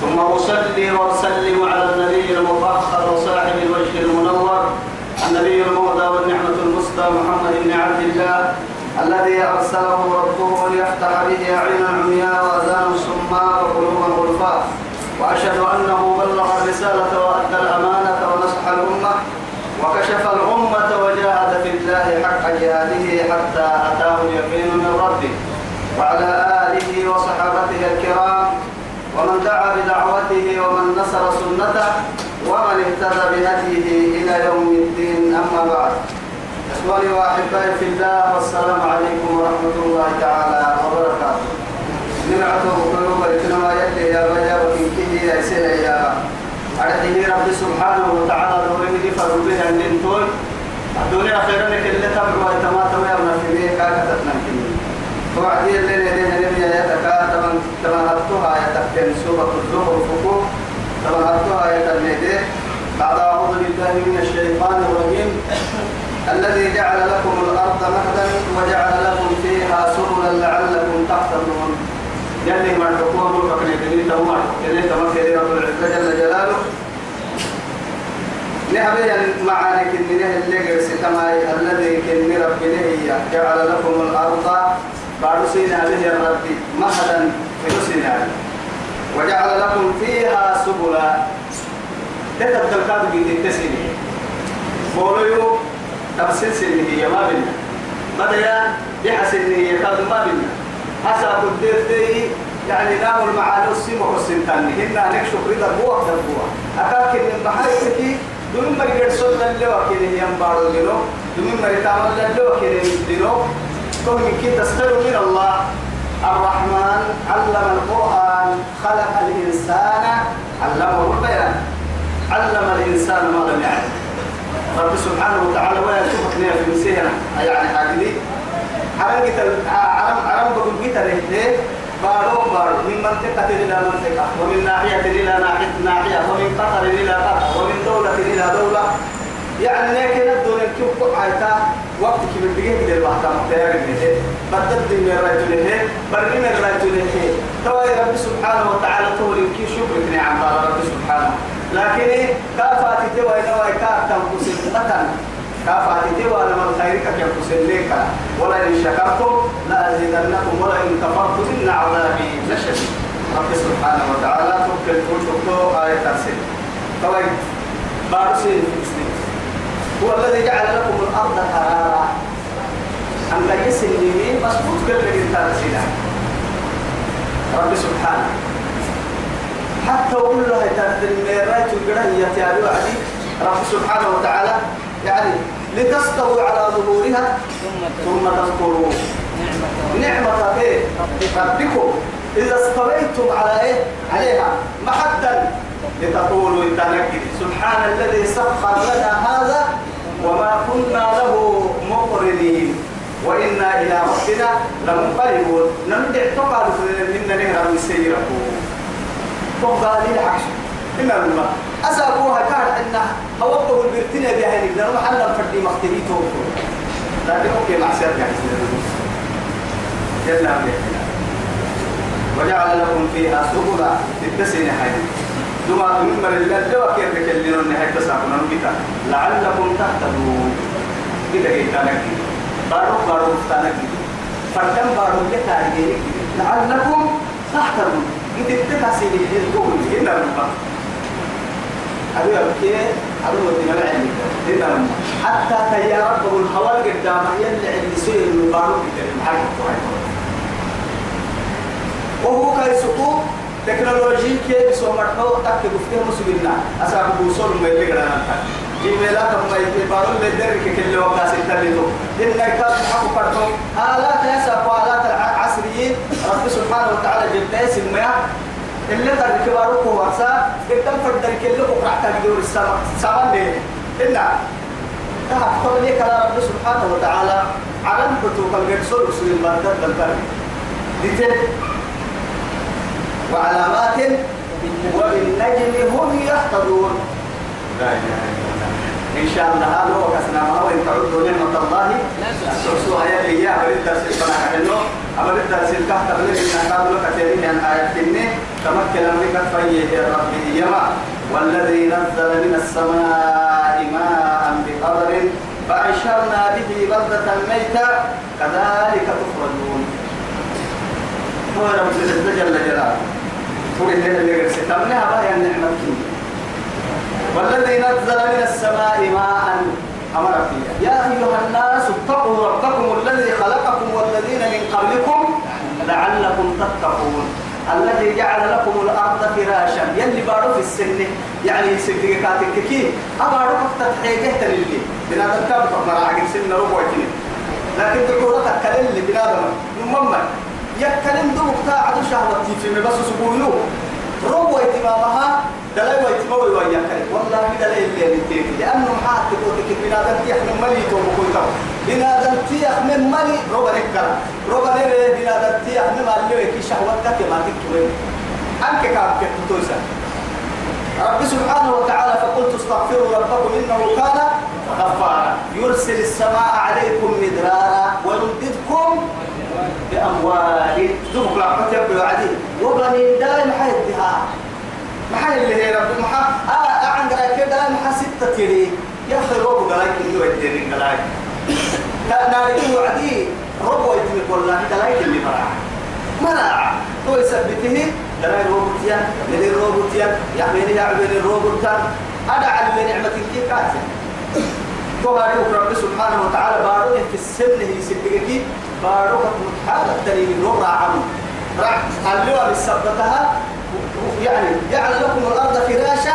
ثم أصلي وأسلم على النبي المطهر وصاحب الوجه المنور النبي المهدى والنعمة المسدى محمد بن عبد الله الذي أرسله ربه ليفتح به أعينا عمياء وأذان صماء وقلوبا غلفاء. وأشهد أنه بلغ الرسالة وأدى الأمانة ونصح الأمة وكشف الأمة وجاهد في الله حق جهاده حتى أتاه اليقين من ربه. وعلى آله وصحابته الكرام ومن دعا بدعوته ومن نصر سنته ومن اهتدى بهديه إلى يوم الدين أما بعد. إخواني وأحبائي في الله والسلام عليكم ورحمة الله تعالى وبركاته. نمعته قلوب الكلمة يلي يا بيا وكنكه يا سيلا يا أرحيه رب سبحانه وتعالى دوري دي فربها أن انتوي الدنيا خيرا لك اللي تبعوا ويتماتوا يا بيه كاكتتنا توعدي اللي لدينا نبي يتكا تمن تمنتها يتكتن سورة الزهر فكو يتميده بعد أعوذ بالله من الشيطان الرجيم الذي جعل لكم الأرض مهدا وجعل لكم فيها سبلا لعلكم تهتدون يلي ما الحكومة ملكك نتنين تمام العزة جل جلاله. نهبي معانك النه اللي قرس كماي الذي كن ربنا جعل لكم الأرض بعد سينا به ربي مهدا في سينا وجعل لكم فيها سبلا. تتبدل كاد بيد تسيني بوليو تفسير سنه هي ما بينا بدأ يحسن هي كاد ما بينا حسب الدير يعني نام المعاني السيم وحسن هنا نكشف رضا بوح دبوح أكاك من بحاجتك دون ما يرسل اللي وكيله ينبارو لنو دون ما يتعمل اللي وكيله لنو كون كي تستر من الله. الرحمن علم القرآن خلق الإنسان علمه البيان. علم الإنسان ما لم يعلم. رب سبحانه وتعالى ولا يشوفك نيا في مسيحنا يعني حاجدي عرم قتل عرم بقول قتل إيه بارو بارو من منطقة إلى منطقة ومن ناحية إلى ناحية ومن قطر إلى قطر ومن دولة إلى دولة. يعني لكن الدنيا كيف عيتا وقت كيف بيجي كده الواحد مختار منه بدل من رأيت له برني من رأيت له توا رب سبحانه وتعالى تقول كي شكرك نعم رب سبحانه. لكن كافات توا نوا كافتم كسلتن كافات توا لما الخير كم كسلك ولا إن شكرتم لا أزيدنكم ولا إن كفرتم إن عذابي لشديد. رب سبحانه وتعالى توكل توكل آية تنسل توا بارسين في هو الذي جعل لكم الأرض قرارا. أن لا يسن اليمين مسبوط قبل الإنسان سيدا رب سبحانه. حتى أقول له تنمي رايت القرآن يتعالي وعدي. رب سبحانه وتعالى يعني لتستووا على ظهورها ثم تذكروا. نعمة إيه؟ ربكم. إذا استويتم على إيه؟ عليها. محدا. لتقولوا التنكد سبحان الذي سخر لنا هذا وما كنا له مقرنين. وإنا إلى ربنا لمنقلبون. نمدع تقال منا نهر من تقال لي العكس. إن الله أسألوها كان أن هوبه البرتنة بها نقدر محلا فردي مختلي توقف. لكن أوكي مع سير يعني. يلا وجعل لكم فيها سبلا. للتسنة حيث دما من مر الله لو كيف بكلنا النهاية تساقنا نبتا لعلكم تهتدون كده كده لك بارو بارو فتانك فردم بارو كتارجينك لعلكم تهتدون إذا تكاسي الدول هنا ربا أبي أبكي أبي ودي ما بعلم هنا ربا حتى تيارات بقول حوال قدام يلي عندي سير بارو كده محاكم وهو كايسكو تكنولوجي كي بسوا مرحو تك بفتح مسلمنا أسابق بوصول ما يبي كنا جيميلا كم ما يبي بارون بدر كل وقت ستة إن كتاب حق فرحهم آلات يا سبوا آلات العصريين. رب سبحانه وتعالى جبتها سميا اللي ترك بارك واسا قدام فردر كله وقعت الدور السما سما ليه إلا. تحفظ لك على رب سبحانه وتعالى. على الفتوك الجرسول رسول الله تدل ديتين وعلامات وبالنجم هم يهتدون لا اله الا الله إن شاء الله هذا هو كسنا ما هو ان تعدوا نعمة الله. سوسوها يا اللي يا بريد درس الفنا كحلو أمر الدرس الكهت بلغ إن قابل كثيرين عن آيات كني تمكن أمريكا فيه يا ربي يما. والذي نزل من السماء ماء بقدر فأنشرنا به بلدة ميتا كذلك تخرجون. هو رب العزة جل جلاله. هو اللي اللي يرسل تمنها بها النعمة والذي نزل من السماء ماء أمر فيها يا أيها الناس اتقوا ربكم الذي خلقكم والذين من قبلكم لعلكم تتقون. الذي جعل لكم الأرض فراشا. يلي بارو في السن. يعني سنتي كاتك كي. أبارو كفتت حيجه تللي بنادم كابت مراعي سن ربع لكن دعورتك كلل بنادم. يكلم دوك تاعدو شهوتي في بس سبوينو ربع اهتمامها دلائل ويتموي وياكل والله دلائل اللي نتيجي لأنه محاط تقولك بنادم من ملي تومكوي تو بنادم تيح من ملي روبا نكرا روبا نرى بنادم تيح من ملي ويكي شهوتك ما تكتوين أنك كاب كتوسا رب سبحانه وتعالى فقلت استغفروا ربكم إنه كان غفارا. يرسل السماء عليكم مدرارا. ويمددكم بأموال. ذوق لعبة يبدو عديد وبنين دائم حيدها محل اللي هي رب محا آه عند كده محا ستة تيري. يا أخي روبو قلاي كنيو يديني قلاي ناري وعدي. روبو يتمي والله قلاي اللي مرا مرا تو يثبته. قلاي روبو تيان لدي روبو تيان يعمل يعمل الروبو تيان أدعى لنعمة كي كاتل تو هاري رب سبحانه وتعالى بارو في السن هي سبقكي بارو كتمتحال التنين روب راعم. راح اللي بالسبتها يعني جعل لكم الأرض فراشا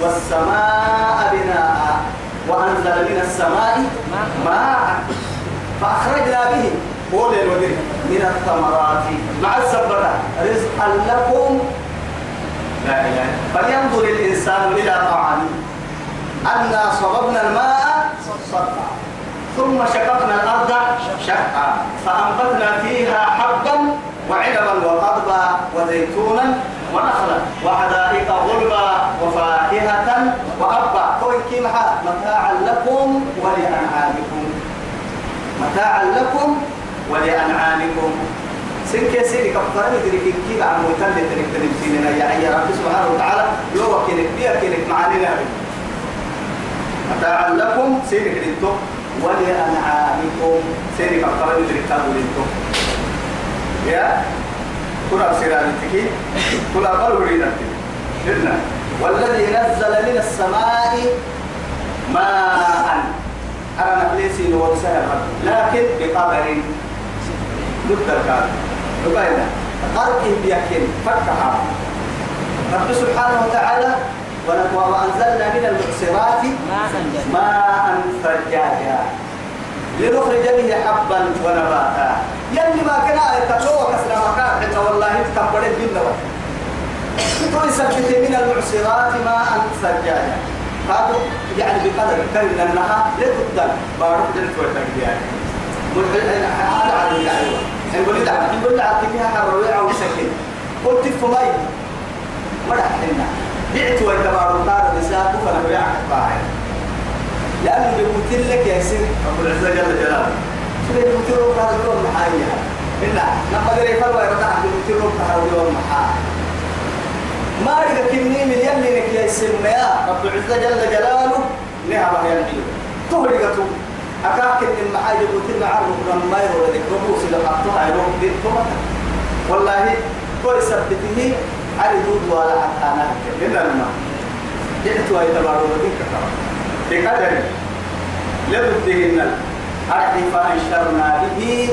والسماء بناء وأنزل من السماء ماء فأخرجنا به. قول الودر من الثمرات. مع السبرة رزقا لكم. لا إله فلينظر الإنسان إلى طعامه. أنا صببنا الماء صبا ثم شققنا الأرض شقا فأنبتنا فيها حبا وعنبا وقضبا وزيتونا ونخلا وحدائق غلبا وفاكهة وأبا. كوي كيمها متاعا لكم ولأنعامكم. متاعا لكم ولأنعامكم. سنك سيدي كفرني تريك كي عم ويتل تريك تريك سيدنا يا رب سبحانه وتعالى يو كينك بيا كينك معانينا متاعا لكم سيدي كريتو ولأنعامكم سيدي كفرني تريك تريك يا؟ كل أبصر تكي كل أقل ورينا إذن والذي نزل من السماء ماء. أنا نبليسي نور سهل لكن بقدر ضد الكاد ربنا قرقه بيكين فكها رب سبحانه وتعالى وأنزلنا من المعصرات ماء ثجاجا لنخرج به حبا ونباتا يلي ما كان يتلوى كسر مكان حتى والله تكبر الجنة ويثبت من المعصرات ماء ثجاجا هذا يعني بقدر كان انها لتقدر بارك جنت وتقدير هذا على الدعوه دعوه نقول دعوه فيها حرويه أو سكن قلت ما دحنا بعت ويتبارك دار النساء فلم يعرف باعي لأنه بيقول لك يا سيدي. رب العزة جل جلاله. سيدي بيقول لك هذا اليوم محايا إلا لما قال يفروا يرتاح بيقول لك هذا اليوم محايا ما رجع كني من لك يا سيدي رب العزة جل جلاله نعم يا نبي تهرقته أكاك إن محايا بيقول لك عرض من ما يرون لك ربوس يروح دين والله كل سبته على دود ولا حتى أنا إلا لما جئت ويتبارو لك كتاب بقدر. لبدهن أرحي فأنشرنا به.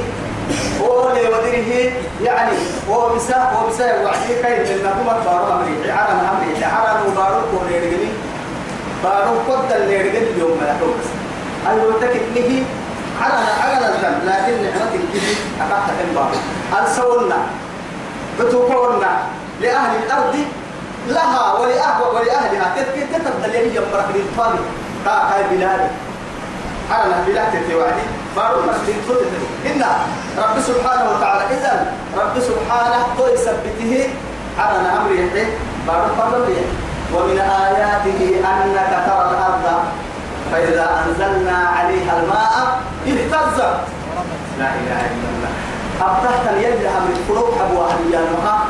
قولي ودره يعني هو بسا هو بسا وعدي كيف لأنكم بارو أمري. عرم أمري. عرم وبارو كوري رجلي بارو قد اللي رجل اليوم ما يحوك أيوة تكتنه عرم عرم الزم لكن نعمة الجدي أقعد تكن بارو. ألسولنا بتوكونا؟ لأهل الأرض لها ولأهل ولأهلها. تتبدل اللي هي مرق للطالب هاي بلاد حرنا بلاد تتوعدي فارو مسجد تتوعدي إن رب سبحانه وتعالى إذا رب سبحانه تو يثبته حرنا أمر يحيي بارو بارو ومن آياته أنك ترى الأرض فإذا أنزلنا عليها الماء اهتزت لا إله إلا الله. أبتحت يلي هم الفروق أبو أهليان مها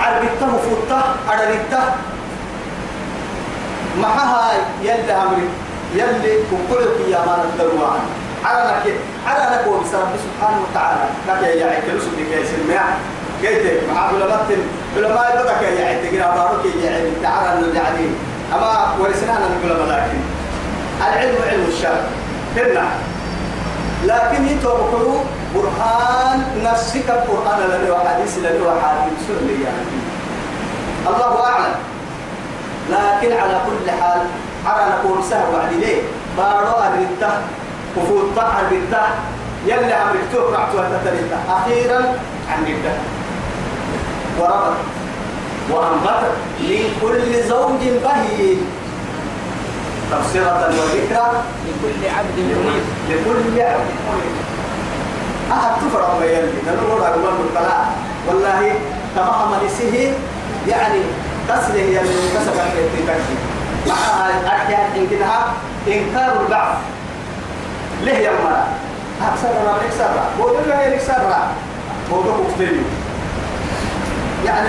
عربته فوته أدريته معها يلي هم يلي كقولك يا مان على لك على لك وبسرب سبحانه وتعالى. لك يا عيكل سبحانه كيس الماء قلت مع علماء علماء بدك يا عيكل بارك يا عيكل تعالى يعني أما ورسنا نقول لكن. العلم علم الشرع هنا. لكن يتوقعوا برهان نفسك القرآن لدي وحديث لدي وحديث سهل يعني؟ الله أعلم. لكن على كل حال على نقول سهل وعدي ليه؟ بارو أريده وفوت أريده يلي عمرك رعت وتتريده أخيرا عن رده وربط. وأنبت من كل زوج بهي تبصرة وذكرى لكل عبد منيب. لكل عبد منيب. أحد تفرع ما يلي؟ نقول أقول الطلاق والله تمام نسيه. يعني تسله يلي كسب الاتفاقي معها أحيان إنكنها إنكار البعث. ليه يا مرا أكثر ما أكثر بقول له هي أكثر بقول له يعني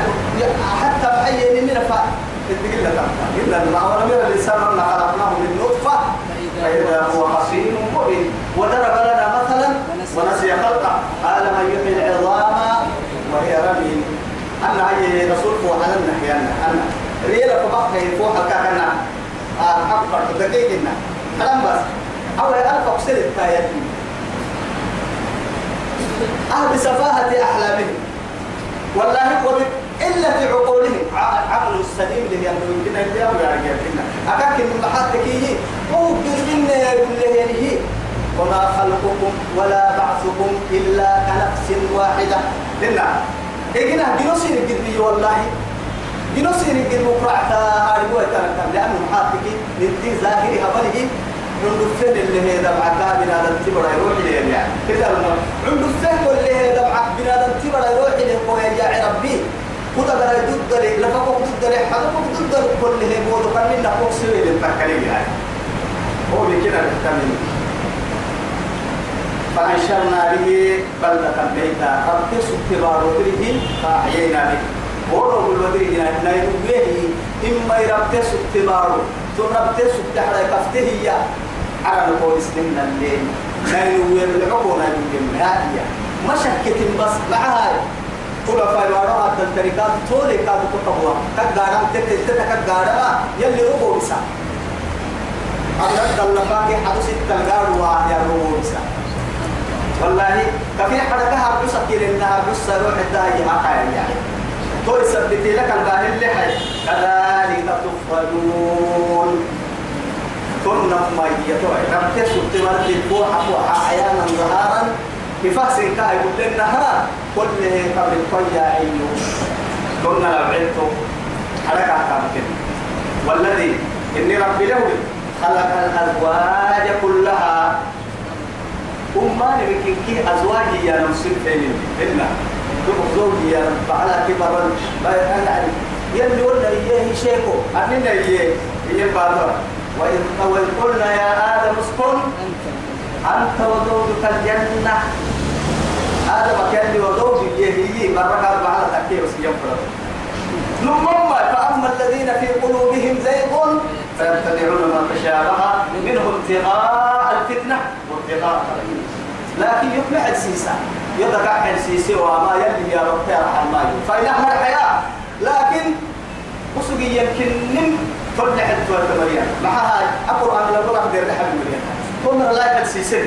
حتى بأي من فا تقول لك إلا الله ولم الإنسان أن خلقناه من نطفة فإذا هو خصيم مبين وضرب لنا مثلا ونسي خلقه قال من يحيي العظام وهي رميم أنا هي رسول فوق على النحيا أنا ريلا فبقى فوق كأنا أكبر دقيقنا كلام بس أول ألف أقصد التايات أهل سفاهة أحلامهم والله وبك إلا في عقولهم. عقل السليم اللي ينبغي يمكن أن يبقى يعرفنا أكاك من محاتك هي ممكن إن يقول هي وما خلقكم ولا بعثكم إلا كنفس واحدة. لنا إيه جنوسين الجدبي والله. جنوسين الجدبي وقرعتا هاربوا يتنكم لأنه محاتك من ظاهر هبله عند الفهم اللي هي دمعة بنا ننتبر يروح لي يعني. كذا عند هي ننتبر يروح لي يا ربي. كذا قال ضد لي لفقوا ضد لي حدقوا ضد كل هي بود كان لنا فوق سوي للتكلم يعني. هو بكذا بتكلم فأنشرنا به بلدة ميتا رب سبتبار وبره فأحيينا به. ورب الودري هنا نايم به إما يرب سبتبار ترب سبتحرى كفته على نقول سنين الليل. نايم ويبلعوه نايم جمعية مشكة بس معها كل فاي وراء التركات طول كاد كتبوا كجارم تك تك كجارم يلي ربو بسا. أبدا دلنا كي حدث التلقار ويا ربو بسا. والله كفي حركة هربو سكير إنها بس روح الداعي حقا يعني. تو يثبت لك الباهي اللي حي. كذلك تفضلون ثم ما يتوعي رب تسوق تمرد الفوحة فوحة أحيانا ظهارا. كفاس كاي يقول لنا كل قبل الطيا عينه كنا لو عدتم حركة كامل والذي إني ربي له خلق الأزواج كلها. أمان بكين كي أزواجي يا نمسك فين إلا تبقى زوجي يا رب على كبر يلي ولا إياه شيكو. أننا إياه. إياه بعضها وإذ قلنا يا آدم اسكن. أنت وزوجك الجنة. كان وزوجك يهي بركة على تكيه وسيم فرد نمما فأما الذين في قلوبهم زيغ فيتبعون ما تشابه منه ابتغاء الفتنة وابتغاء لكن يفلح السيسة. يضع السيسي وما يلي يا رب يا رحمن فإنها الحياة لكن وسقي يمكن نم ترجع التوالد مريم معها القرآن لو دير لحب مريم كنا لا يكسيسن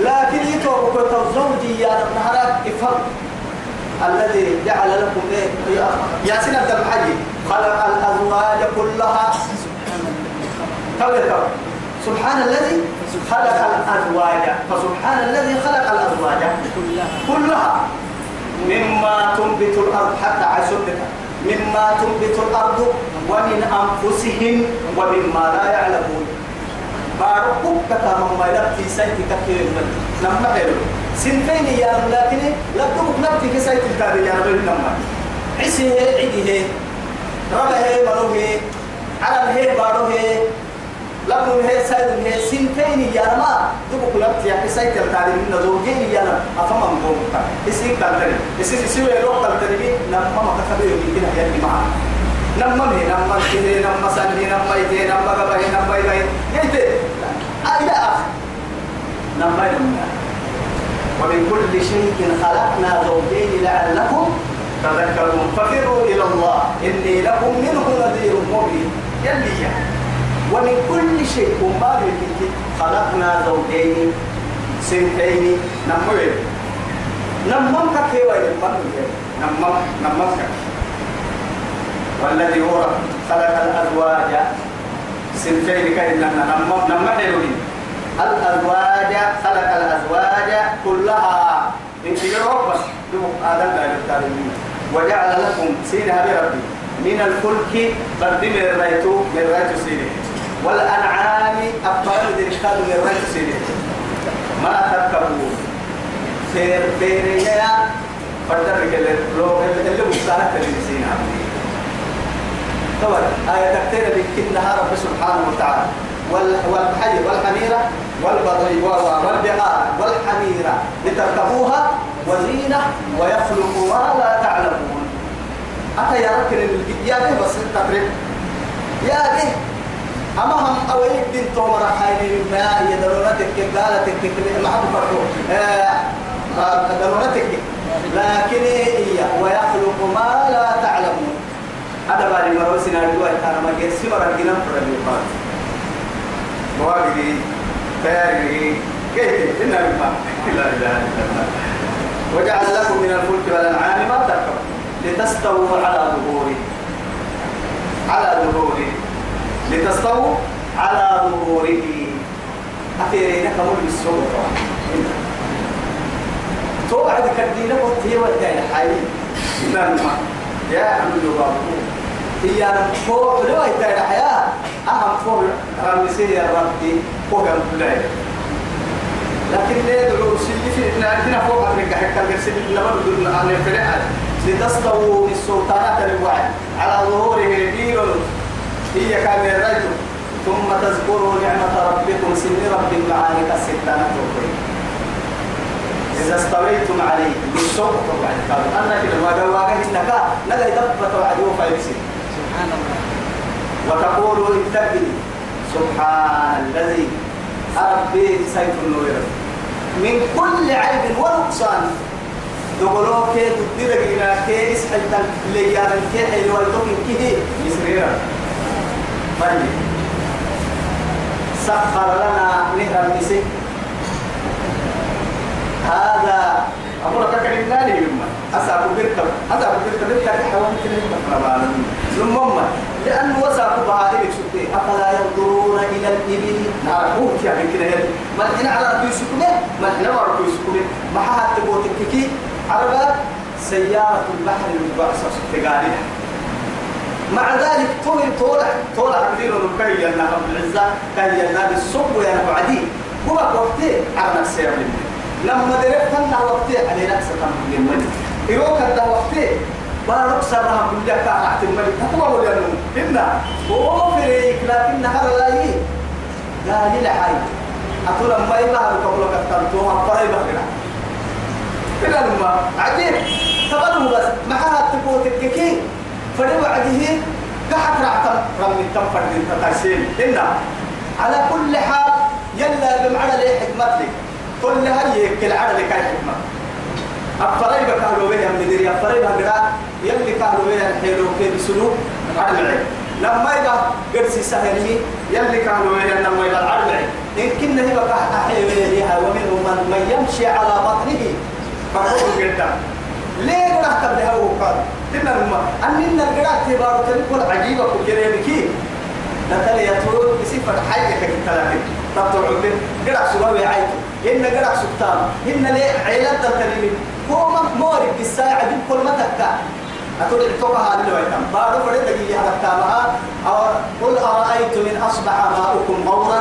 لكن يتوقع زوجي يا نهارات إفهم. الذي جعل لكم إيه؟ يا سنة الدمحي خلق الأزواج كلها. سبحان سبحان الذي خلق الأزواج. فسبحان الذي خلق الأزواج كلها. مما تنبت الأرض حتى عشرتها مما تنبت الأرض ومن أنفسهم ومما لا يعلمون. بارك كتام ما يلبتي سيتي كثير من لما حلو سنتين يا لكن تبقى نبتي كسيتي التاريخ يا رب لما. عسي عيدي هي ربه هي مروه على الهي باروه لكن هي سيد هي سنتين يا ما تبقى نبتي كسيتي التاريخ من زوجين يا ما أفهم أنكم إسي كالتري إسي إسي ويلو كالتري لما ما كتبه يمكن هي معه نما مي نما كده نما سنه نما يده نما غبه نما يده يده إلى آخر نما نما ومن كل شيء خلقنا زوجين لعلكم تذكرون. ففروا إلى الله. إني لكم منه نذير مبين. يلي ومن كل شيء ما خلقنا زوجين سنتين. نمو نمم كيف نمم نمم كيف والذي هو خلق الأزواج. سنتين كاين لنا. نما حلوين الأزواج خلق الأزواج كلها. من كيروب بس. دم آدم لا يختارون وجعل لكم سينها بربي. من الفلك برد من الريتو من الريتو سينه. والأنعام أبطال الإرشاد من الريتو سينه. ما تركبون فير فير يا. فدرك اللي اللي مستعد للسينه طبعا آية تكتير بكنها رب سبحانه وتعالى. والحي والحميرة والبطي والبقاء والحميرة لتركبوها وزينة ويخلق ما لا تعلمون. أتى يا ركن يا به بس تقريب يا به أما هم أولي دين تومر حيني ما يدرونتك قالتك ما حد فرقوا دلونتك لكن هي ويخلق ما لا تعلمون. هذا بعد ما روسنا الدواء كان ما جرسي ورا جنا فرد يقال. مواقدي تاري كيف؟ إن ما لا إله إلا الله. وجعل لكم من الفلك والأنعام ما تركب. لتستووا على ظهوره على ظهوره لتستووا على ظهوره أثيرين كمل بالسوق توعد كدينا وتهي والتاني حي إن يا عبد بابو هي فوق لو يتعد حياة أهم فوق رمسي يا ربي فوق البلاد. لكن ليه دلو سيدي في إحنا عندنا فوق أمريكا حكا الجرسي لما بدون أن يفرع لتستووا السلطانات الوعي على ظهوره دين. هي كان الرجل. ثم تذكروا نعمة ربكم. سن رب معاني كالستانة إذا استويتم عليه. بالسوق طبعا أنا كده ما قالوا إنك نلا يدفع وعدي وفايبسي سبحان الله. وتقول اتقي. سبحان الذي أربي سيف النور. من كل عيب ونقصان. دقلوك تدير جينا كيس حتى ليار الكيح اللي والدوك كيه يسريرا طيب. سخر لنا نهر المسك هذا أقول لك كلمة لي يما أسأل بركب أسأل بركب بركب حوام كلمة. ثم لأن وساق بعائلك سبتي أفلا ينظرون إلى الإبل؟ نعرفوه يعني كده ما إحنا على ربي سكنة ما إحنا على ربي سكنة ما حد تبوتك كي عربات سيارة البحر المبعثة تقاليها مع ذلك طول طول طول عبدين ونكي يا رب العزة كي ينال الصب يا رب عدي. هو وقتي على نفسي يا لما درت أنا وقتي على نفسي تنبغي من يروك أنت وقتي. بارك سرها من لك أحد الملك. تقوى ولا نوم إنا هو فريق لكن هذا لا يي قال لي لحي. أقول ما يبقى قبل كتبتوها فريق بخير كلا لما عجيب. تبلو بس معها تقوى كي فريق وعده كحك رعتم رمي التنفر من تتاسين إنا على كل حال يلا بمعنى ليه حكمتك كل هاي كل عدد كاي حكمة. أفريب كانوا بيها من دري أفريب هجرا يلي كانوا بيها الحيلو كي بسلوك عدل لما يبقى قرسي سهلي يلي كانوا بيها لما يبقى العدل إن كنا هي بقى أحيوها ومنهم من, من يمشي على بطنه فهو جدا. ليه قد أحتب لها وقال تنا لما أننا القراءة تبارو تلك عجيبة كريمكي نتالي يطول بصفة حاجة كتلاقي تطلع به قرأ سواوي عيتو إن قرأ سبتان إن ليه عيلة تلتنمي هو مورك الساعة دي كل ما تكا. أتولي توقع هذه الويتم بعد فرد دقيقة هذا أو قل أرأيتم إن أصبح ماؤكم غورا؟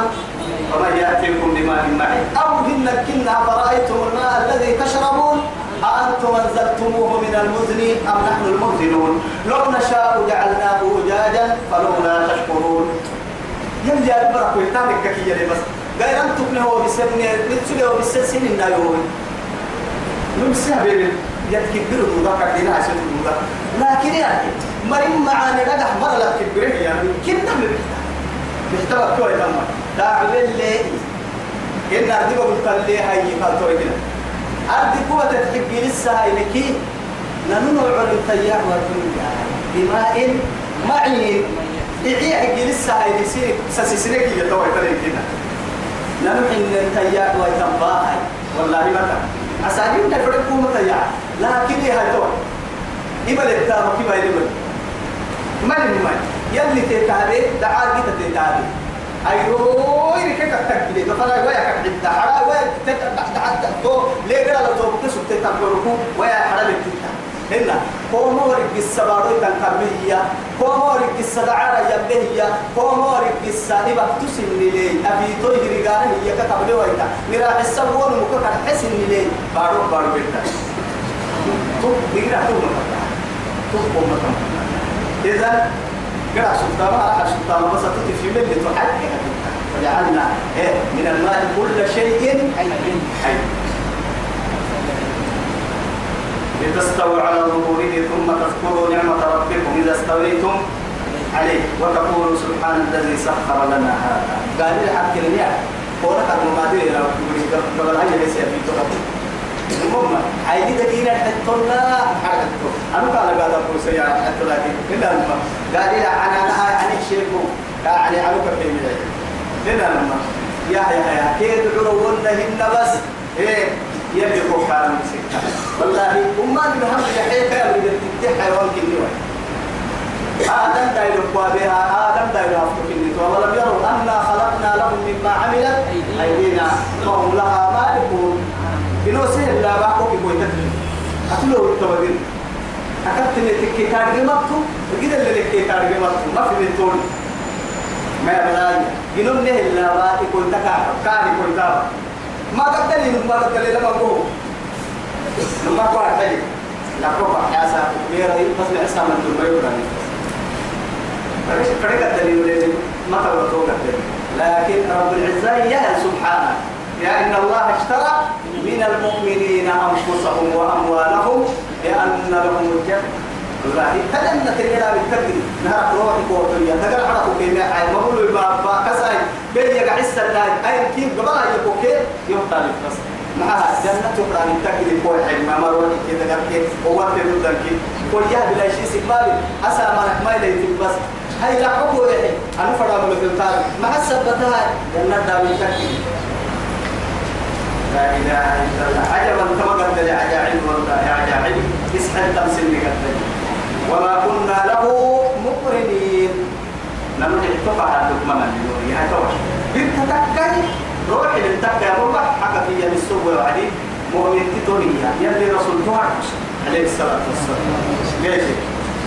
فمن يأتيكم بماء معين. أو هن كنا فرأيتم الماء الذي تشربون؟ أأنتم أنزلتموه من المزن أم نحن المزنون؟ لو نشاء جعلناه أجاجا فلولا تشكرون. يلي أكبرك ويتامك كي يلي بس. غير أن تبنه بسنة نتسله بسنة النايوي نمسها بين يتكبر دودا كدينا عشان دودا لكن يعني مريم معاني نجح مرة لا تكبره يعني كنا من بيحتوى كوي تمام. داعي اللي إن أردي بقول لي هاي قال توي كده. أردي قوة تحكي لسه هاي لكي ننو علم تيار والدنيا. بماء معين. إيه حكي لسه هاي لسي سسسنك يتوي ترى كده. إن تيار ويتنباهي. والله متى أساليب تفرق قوة تيار لكن هي هاي توي إبل التامة هاي إبل من من يلي تتابع دعاء جيت تتابع أيوه يركك التكبير مثلا ويا كعد حرا ويا تتعدى تو ليه قال لو تو؟ بتسوق تتابعكم ويا حرا بتتا هنا كومورك السبارو تنكمية كومورك السدعارة يبهية كومورك السالبة تسن لي أبي تو يرجعه هي كتب له ويتا. مراح السبون مكوك حسن لي بارو بارو بيتا. تو بيجرا تو مكتا تو مكتا إذا قرأ سلطان على سلطان بس في من لتحقق. وجعلنا إيه من الماء كل شيء حي. حي. لتستووا على ظهوره ثم تذكروا نعمة ربكم إذا استويتم عليه وتقولوا سبحان الذي سخر لنا هذا. قال لي حكي لي قولك المماثل إلى قبل أن يليس في تراب المهم عايدي دقيقة حتى حركته أنا قال قال أبو سيا حتى لكن إلا المهم قال لي أنا أنا عن الشيخ يعني أنا كفي من إلا المهم يا يا يا كيد عرون هن بس؟ إيه يلي هو كان والله أما بهم يحيى كان يدتي حيوان كنيوي آدم دايلو بها آدم دايلو أفتو كنيتو ولم يروا أنا خلقنا لهم مما عملت أيدينا. وهم لها مالكون. إنه سهل لا بأكو كي بوي تدري أتلو التوابين أكدت إن تكي تارجي مكتو. وكذا اللي تكي تارجي مكتو. ما في من توني ما يبلاي إنه نه لا باكي كوي تكا كاري تابا. ما قدر لي ما قدر لي لما بو لما كو أحتاج لا كو يا سا ميرا بس لعسا من دمي وراني فريق الدليل ما تبغى لكن رب العزة يهل سبحانه يا إن الله اشترى من المؤمنين أنفسهم وأموالهم. بأن لهم الجنة معها جنة تقرأ التقدير كوي حين ما مروي كذا قال كي هو تقول ذلك كل يا بلا شيء سكبالي أسا ما نحمي لي بس. هاي لا حبوا يحي أنا فرام مثل تاري مع السبتها جنة دابي التقدير لا إله إلا الله. عجبا كما قد عجائب والله عجائب. اسحل تمثيل مقدر وما كنا له مقرنين. نمت اتقى هذا من النور يا توش. بنت روح للتكاي مربع حكى في السوق وعدي مؤمن تتوريا يلي رسول توعد عليه الصلاة والسلام. ليش؟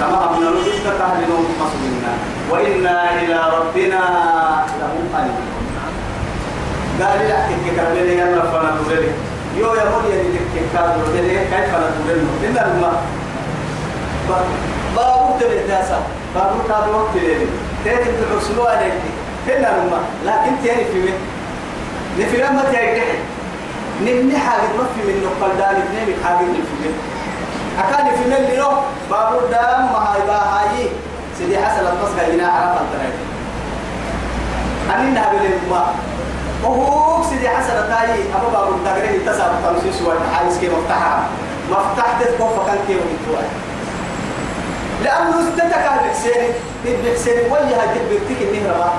كما أمنا نجد تهلنا مصمنا وإنا إلى ربنا لمنقلبون. قال لا كيف كان لي؟ أنا فانا تقولي يو يا مولي اللي كيف كان تقولي كيف أنا تقولي إن الماء بابو تبي تاسا بابو كان وقت لي تيجي تحسنوا عليك. إن الماء لكن تاني في من نفي لما تيجي نمني حاجة ما في من نقل دار اثنين حاجة من أكان في من اللي بابو دام ما هاي باهاي سيدي حسن المسكة هنا عرف التراجع أنا نهبل الماء وهو سيدي حسن تاي أبو بابو التقرير تسعة تمسيس والحارس كي مفتاحها مفتاح تتكوفا كان كي ومتوى لأنه استتك بحسين بحسين وجه جبرتك النهر ما.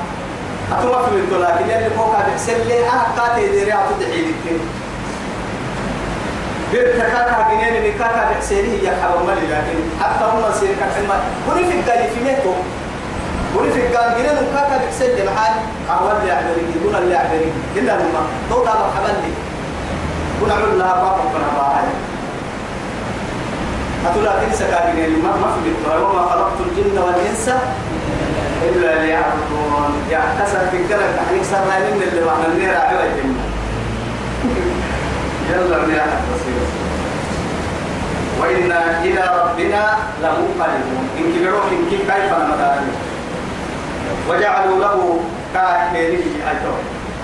أتوما في من لكن يلي فوق بحسين لي أنا قاتل ديري أتدعي لك برتكاكا جنين نكاكا بحسينه هي حرم لكن حتى هم سيركا حلما وني في القالي في ميتو وني في القال جنين نكاكا بحسين محل أول اللي أعبري دون اللي أعبري إلا لما توقع مرحبا لي. كنا عمل لها بابا كنا باهي أتلا تنسى كاكين ما ما في الدنيا وما خلقت الجن والإنس إلا ليعبدون. يا كسر في كلام تحريك من اللي معنا النير على الجنة يلا يا بصير. وإنا إلى ربنا لمنقلبون. إن كبروك إن كيف كيف المدار وجعلوا له كاهنين أيضا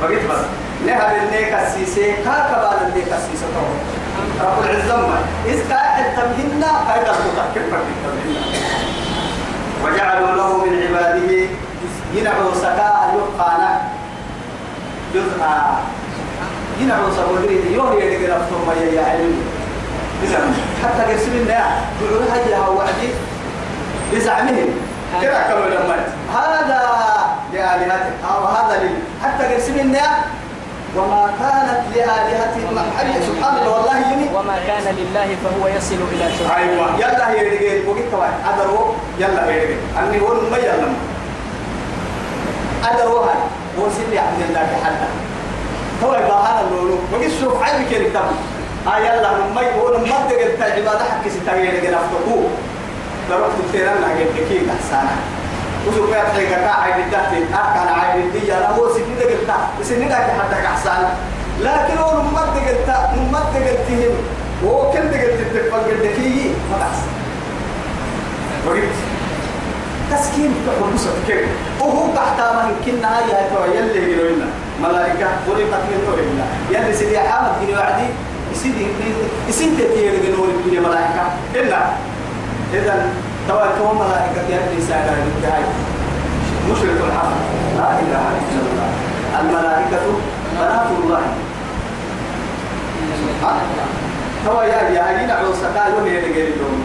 وقلت بس. نهر النيك السيسي كاكبال النيك السيسي رب العزة إذ كاحد تمهنا كايدا تتكفر بالتمهنا وجعلوا له من عباده ينعو سكاء يقانا جزءا ينعو سبودري يوم يدقى رفتم ما يعلم إذا حتى قسم الناس. يقولوا هيا وعدي بزعمهم كده كانوا لما هذا لآلهتك أو هذا لي حتى قسم الناس وما كانت لآلهتهم حي. سبحان الله والله يمي. وما كان لله فهو يصل إلى شركه أيوة. يلا هي رجال وقت واحد. أدرو. يلا هي رجال أني هون ما يلا. أدرو هاي. هو سيدي عبد الله حتى هو يبقى هذا اللولو. وقت شوف عيبك يا رجال آه يلا ما يقول ما تقدر تعبادة حق ستاوي رجال أفتقو لرحت تيران لقيت كيف أحسانا وسوف يتحيك كاعي بالدهت أكان عاي بالدية لا هو سنين قلتا سنين لك حتى أحسانا لكن هو نمت قلتا نمت قلتهم وهو كنت قلت تفضل قلتكي ما تحسن وقلت تسكين تحب بسط كيف؟ وهو تحت ما يمكننا يا تو يلي يقولوا لنا. ملائكة ولقت من نور الله. يلي سيدي حامد بن وعدي يسيدي يسيدي تيري نور الدنيا ملائكة. إلا. إذا توا تو ملائكة يلي ساعة الانتهاء مشرك الحق. لا إله إلا الله. الملائكة بنات الله. توا يا يا هنا عوسكا يوم يدقي اليوم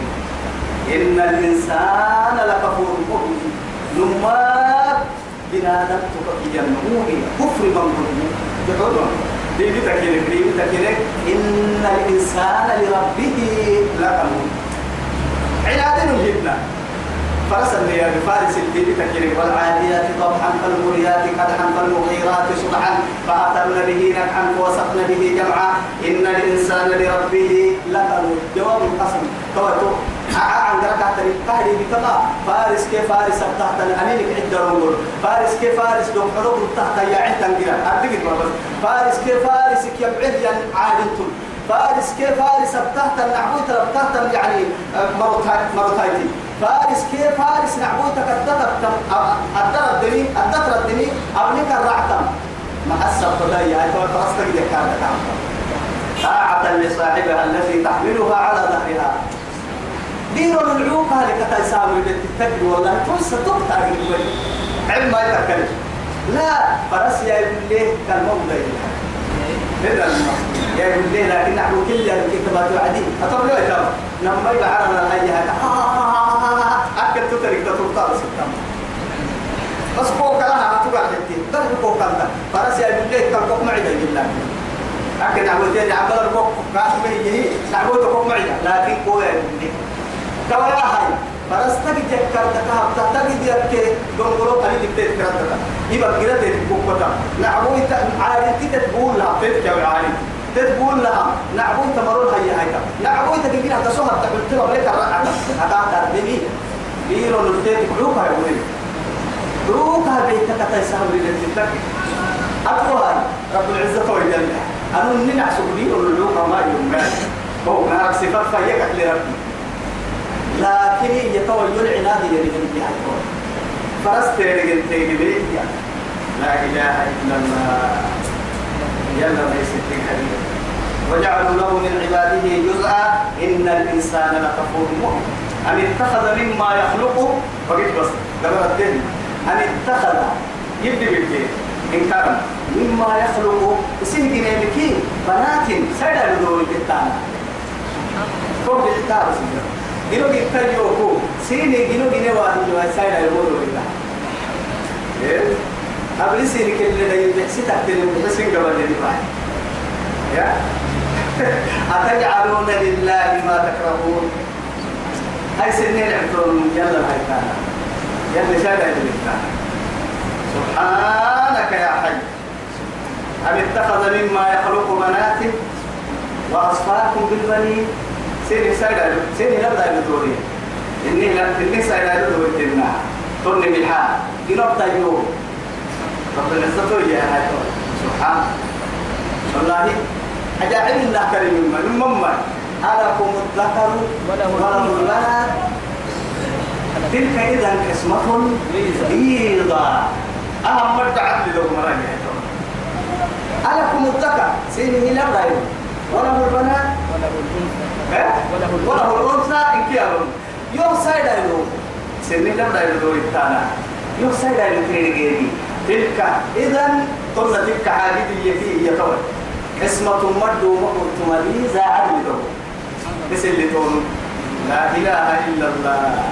إن الإنسان لكفور مؤمن. نمات بنادم تقي النموذج كفر من يقولون دي بتكينك دي بتكينك إن الإنسان لربه لكنون عناد جبنا فرس اللي فارس الدين تكيرك والعاديات ضبحا فالمريات قدحا فالمغيرات صبحا فأثرن به نكحا فوسطن به جمعا. إن الإنسان لربه لكنود جواب القسم. توتو عن ركعة قهري بكما فارس كيف فارس تحت أمينك عدة رمول فارس كيف فارس دون حروب تحت يا أدقت ما بس فارس كيف فارس كيف عدة عادتم فارس كيف فارس تحت النعبوت تحت يعني مرتايتي فارس كيف فارس نعبوتك الدتر الدتر الدني الدتر الدني أبنك الرعتم ما حسب خدايا هاي تو فرستك دي كانت طاعة لصاحبها التي تحملها على ظهرها. دير العيوب هذه كتا يساوي بالتتقل والله. فرصة تقطع علم ما يتكلم. لا فرس يا ابن ليه كان موضع هذا ابن ليه لكن نحن كل الكتابات وعدي أطلع له ترى؟ لما يبقى عرنا هاي أكل تترك تطلع ستة بس فوق لها تقع حتى بس فوق كذا فرس يا كان فوق معي بالله أكل نعبوتين عبد الفوق كاسمه يجي نعبوته فوق معي لكن ليه كوايا هاي. فرستك جكر تكاب تتجد يك دونغرو أنا دكتور كرتك يبقى كده تبوكتا نعبوي عارف. تقول لها. تتك يا عارف تقول لها نعبوي تمرون هي هاي نعبوي تقول لها تسوها تقول لها لك الرقعة هذا تربيني بيرو نلتك بروكا يا ولي بروكا بيتك تيسهم للتك أقوى رب العزة وجل أنا ننع سبلي ونلوك ما يوم هو ما صفات فيك لربي لكن يتوى العناد يريد بها فرست يريد تيجي لا إله إلا الله. يلا في حديث وجعلوا له من عباده جزءا إن الإنسان لكفور مؤمن. أن اتخذ مما يخلق فقلت بس قبل الدين. أن اتخذ يبدي بالدين. إن كان مما يخلق سين جنينكي بنات سيدا بدون الكتان فوق الكتاب سيدا yoko sini gino gine wa hiyo sai na yoro ila eh abli sini kelle da yebe sita lillahi ma takrahun hay sinne na'tun yalla hay kana yalla shada yalla سبحانك يا حي. أم اتخذ مما يخلق بنات وأصفاكم بالبنين؟ سيني سايدا سيني لا دا دوري إني لا إني سايدا دوري تنا توني بحال جنوب تايو ربنا ستوي يا هاي سبحان. والله أجاعل الله كريم من مما ألكم الذكر وله البنات تلك إذا قسمة ضيضة أهم مرد عدل لو مراني ألكم الذكر. سيني لا غير وله البنات. وله الأنثى. ها؟ وله وله الأنثى. إن كيالون يوم سايدا يلو سيني لا غير دوري التانا يوم سايدا يلو تيري تلك إذا قلنا تلك حاجة يتي يتوى قسمة مرد ومقرت مريزة عدل. لو بس اللي تقول لا إله إلا الله.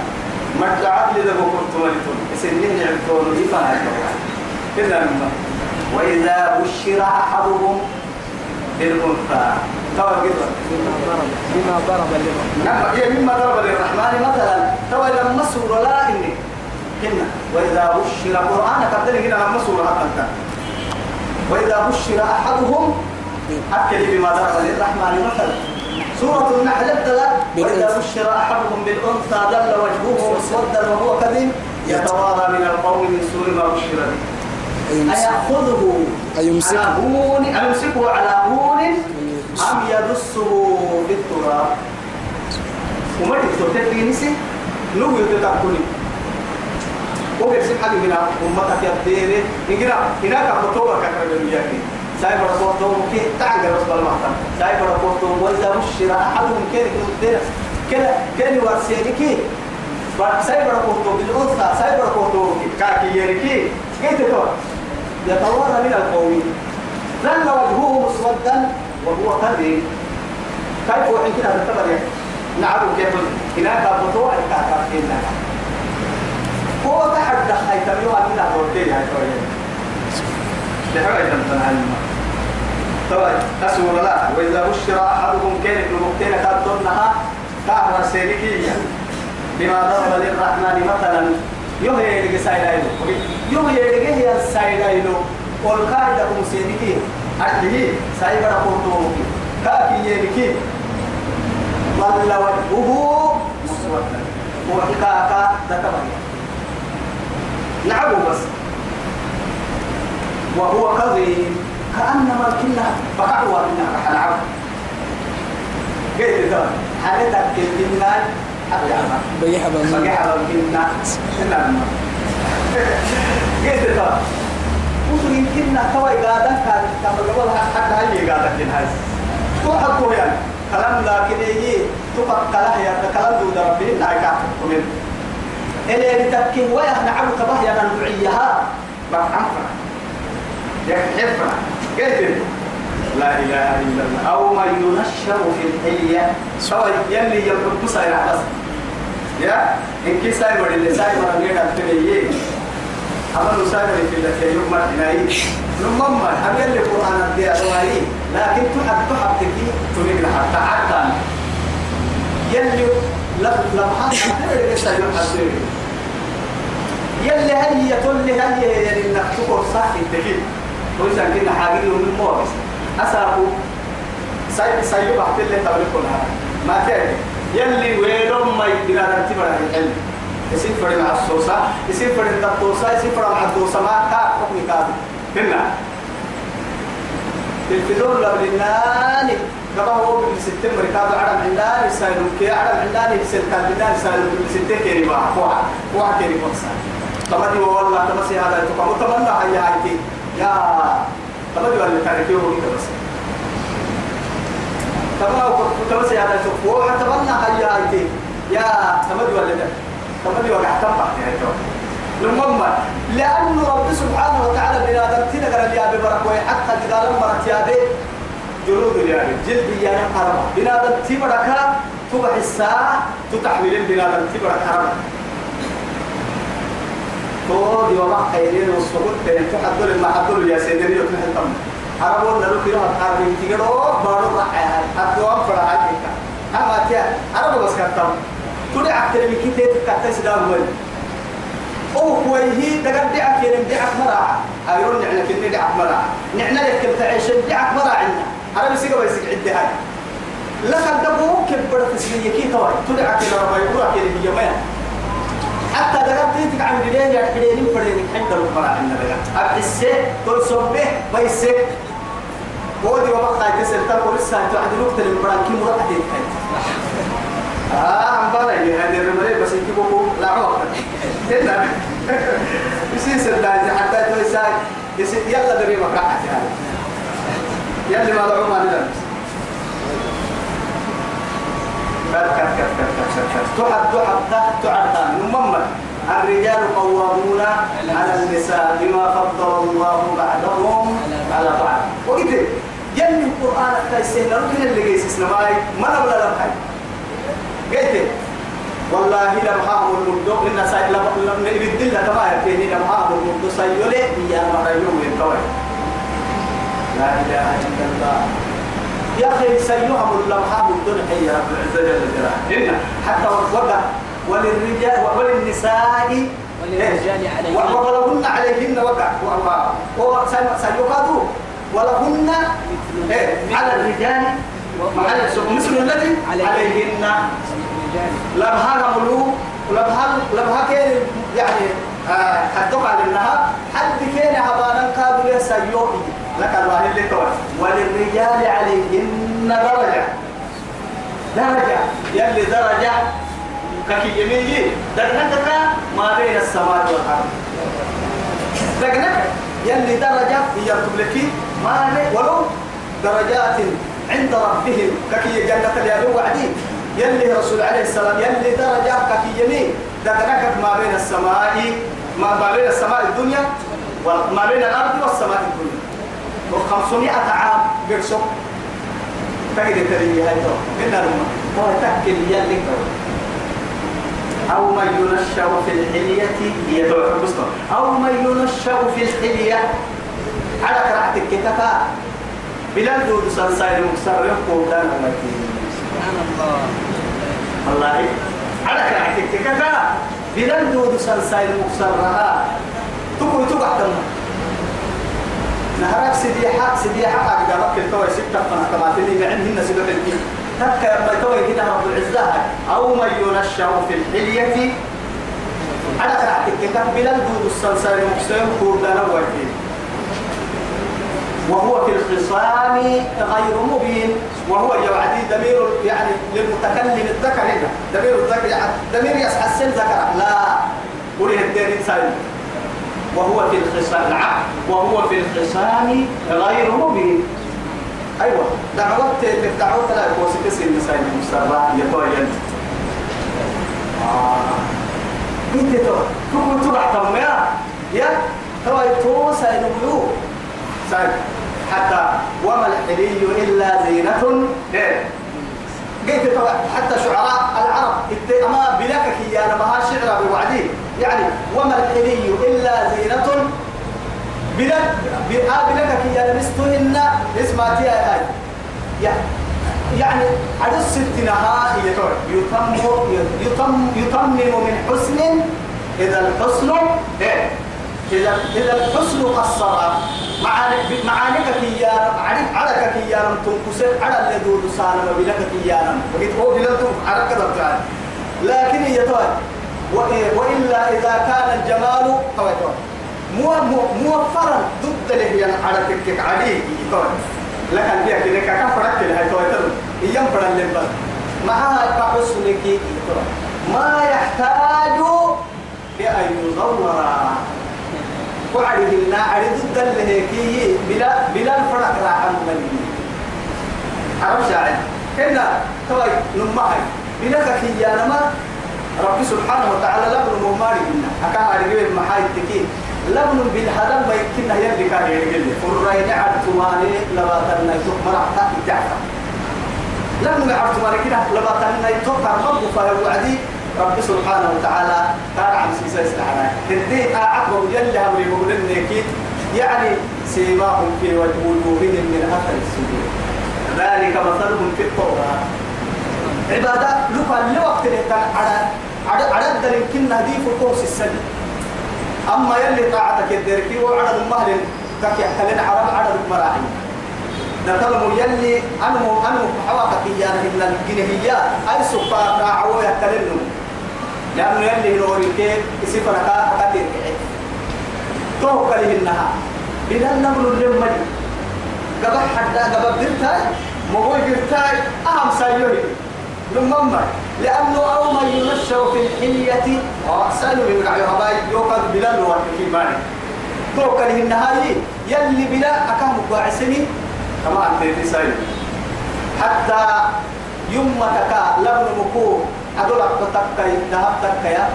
مرد عدل لو مقرت مريتون بس اللي نعمتون يفعل إلا الماء وإذا بشر أحدهم بالأنثى. توا قدر بما ضرب للرحمن. نعم هي مما ضرب للرحمن مثلا. توا لما سورة لا إني. هنا وإذا بشر القرآن قدر هنا لما سورة حتى وإذا بشر أحدهم أكل بما ضرب للرحمن مثلا. سورة النحل ابتدأ وإذا بشر أحدهم بالأنثى ظل وجهه مسودا وهو كذب يتوارى من القوم من سوء ما بشر به. أيأخذه؟ أيمسكه؟ على هون أيمسكه على هون؟ أم يدسه في التراب؟ وما تكتب في نسي؟ لو يتتكوني وبيرسم حاجة من أمتك يا ديري إنجنا هناك خطوة كثيرة من ياكي سايب رفوتهم كي تعجل رسول الله سايب رفوتهم وإذا بشر أحدهم كيري كنت كلا كيري ورسيني سايب رفوتهم بالأنثى سايب رفوتهم كاكي يركي كيف؟ تقول يتوارى من القوم ظل وجهه مسودا وهو كذب كيف وحين كده تعتبر نعم كيف؟ هناك بطوع الكاكافين هو تحدى حيثميوها كده دورتين يا شوية. لحوية تنتنى طبعا تسور لا وإذا بشر أحدهم كان بمقتين تدنها كهوة سيركية بما ضرب للرحمن مثلا. يوهي يدقى سايدايلو يوهي يدقى هي السايدايلو والقاعدة مسيركي أدهي سايبرا قرطوكي كاكي يدكي ظل وجهه مسودا. وحكاكا ذكبريا نعبه بس. وهو كظيم. كأنما كنا فقعوا منا رح نعبه قلت ترى حالتك كنا حتى بيح بمن بقى كنا كنا قلت ترى وصل يمكننا توي قادة كان قبل حتى هاي قادة كن هاي حقه يعني. كلام لكن تفك كلاه يا كلام دو ربي لا يكافئ اللي بتبكي ويا نعم تبه يا نوعيها بفهمها يحفنا قلت لا إله إلا الله. أو من ينشر في الحية سوى يلي يبقى ساير بس. يا؟ إن كي ساير اللي ساير من غير التنية أما نسافر في التي يوم مرحناي نمما هم يلي قرآن الدي أدوالي لكن تحب تحب تكي. تريد لحتى حتى يلي لم لم حتى تريد يساير حسير يلي هي تولي هي يلي إنك تقول صح وإذا كنا حاجين من موبس أسابو سايب سايب أحد اللي تبركنا ما كان يلي ويلهم ما يدنا ترتيب على العلم يصير فرد مع الصوصة يصير فرد الدوسة يصير فرد مع الدوسة ما كا حكم كافي هنا الفدور لبناني كما هو بالستين مركاب عرب عندنا يسالون كي عرب عندنا يسال كان عندنا يسالون بالستين كيري بقى واحد واحد كيري بس تمدي والله تمسي هذا تقام تمنى هيا هايتي يا ولا تاريخي هو كده بس. تمام تمسي هذا تقوى تمنى هيا هايتي يا تمدي ولا ده. تنفع يا تو لما لأن رب سبحانه وتعالى بنادم تنقل اليابي بركوي حتى إذا لم مرت يابي جلود اليابي جلد يا حرم بنادم تبركا تبع الساعة تتحمل بنادم تبرك حرم تو دي وما خيرين والسقوط تين تحضر ما حضر يا سيدنا يوم التم عربون لو كيلو هتعرف تيجرو بارو راح حتى وام فرع عليك أما تيا عربو بس كتم تودي أكتر من كتير سدام وين أو كويه دقت دعك يرم دعك مرا أيرون نحن كنا دعك مرا نحن لك كنت عيش دعك مرا عنا عربي سيجا بيسك عدي هاي لك الدبو كبر تسليه كي توي تدعى كلا ربا يقول كده هي ما حتى دقت تيجي عن جدين يا كدين فرين حتى لو فرع عندنا دقت أبحسه توي صبه بيسه ودي وما خايف تسل تقول لسه تعد الوقت اللي مران كي مرات تيجي آه عم بلا اللي هذه الرملة بس يجيبوا لا عوق هنا يصير سداد حتى توي ساي. يلا دري مقعد يعني. يلي ما دعوا ما الرجال قوامون على النساء بما فضل الله بعضهم على بعض. وقلت يلي القرآن كيسين ركن اللي جيس إسلامي ما نبلا لبخي قلت والله لم هام المدو إن ساي لم لم يبدل تما يكيني لم هام المدو سيولي. يا مريم الكوي لا إله إلا الله. يا أخي سيهم اللمحة بدون حي رب العزة جل جلاله. إن حتى وقع وللرجال وللنساء وللرجال عليهن. ولهن عليهن وقع. سيقادوا ولهن إيه، على الرجال. مثل الذي؟ عليهن. لبها ملو لبها لبها كين يعني آه حدوك على النهار حد كين هبانا قابل سيوحي لك الله اللي توي وللرجال عليهن درجة. درجة. يلي درجة ككي يميني درجتك ما بين السماء والأرض. درجتك يلي درجة هي تبلكي ما ولو درجات عند ربهم ككي جنة اليابين وعدين يلي رسول عليه السلام يلي درجة ككي يمين درجتك ما بين السماء ما ما بين السماء الدنيا وما بين الأرض والسماء الدنيا. وخمسمائة عام قرصوا تجد تريني هاي تو إن الأمة هو تحكي يلي أو من ينشأ في الحلية هي أو من ينشأ في الحلية. على قراءتك كتفا بلال دود سنسايد مكسر يحكو دان سبحان الله الله. على قراءتك كتفا بلال دود سنسايد مكسر تقول تقع نهارك سديحة سديحة قاعد قالك التوي ستة فنا كما تلي معهن سبب الدين تذكر ما توي كده رب العزة أو من ينشأ في الحلية على قراءتك كتاب بلال دود السلسال مكسيم كوردانا وكيل وهو في الخصام غير مبين. وهو يوعدي ضمير يعني للمتكلم الذكر هنا. ضمير الذكر يعني ضمير يسحى السن ذكر لا. قولي الدين إنسان. وهو في الخصام نعم وهو في الخصام غير مبين. أيوه. دعوت دعوت لا يكون سكسي النساء المسرع يتوين آه. إنت تو. تقول تبع تم يا. تو تو سينبيو ساي حتى وما الحلي إلا زينة. إيه؟ قلت حتى شعراء العرب إنت أما بلاكك يا أنا ما شعر بوعدي يعني وما الحلي إلا زينة. بلاد بلادك يا لمستهن اسمع تي هاي يعني عدد ست نهائي يتم يتم يتمم من حسن إذا الحسن إيه؟ إذا الحسن قصر معانك معانك يا عرف عركك يا رم تنكسر على اللي دود سالم بلك يا رم وقلت هو بلاد عرك كذا لكن هي وإلا إذا كان الجمال توي مو موفرا ضد هي على تكك عليه يكون لك البيع كده كفرك كده هاي تويتر يم فرا لمبا معها كحسنك ما يحتاج بأن يزور وعده لنا عرض هيك بلا بلا الفرق راح مغني عرف شاعر. هنا توي نمهي بلا كيانا ما رب سبحانه وتعالى لبن مماري منا أكا عرقب محاي التكين لبن بالهدم بيكنا يلي كان يقول فرين عرتماني لباتنا يتوق مرحتا إتعفا. لبن عرتماني كده لباتنا يتوق رب فيوعدي رب سبحانه وتعالى كان عم سيسا استعنا أعقب يلي أمري بقولن نكيد يعني سيماهم في وجوههم من أثر السجود. ذلك مثلهم في التوراة عبادة لقى لوقت لتن على على على الدليل كنا دي فقوس السجد. أما يلي طاعتك الدركي وعدد المهل تكي حلين عرب مراحي ده طلبوا يلي أنو أنو حواك إيانا إن الجنهية أي سفا راعوا يتلنوا لأنه يلي نوريك يسيب ركا كثير تو كله النها إذا نمر اللمني قبل حتى قبل برتاي مغوي برتاي أهم سيوهي لمما لأنه أو من ينشأ في الحلية سألوا من قاعد هباي يوكل بلال في مالي توكل النهاية يلي بلا أكام قاعسني. كما أنت تسأل. حتى يوم تكا لبن مكو أدول أكتك ذهب تكيا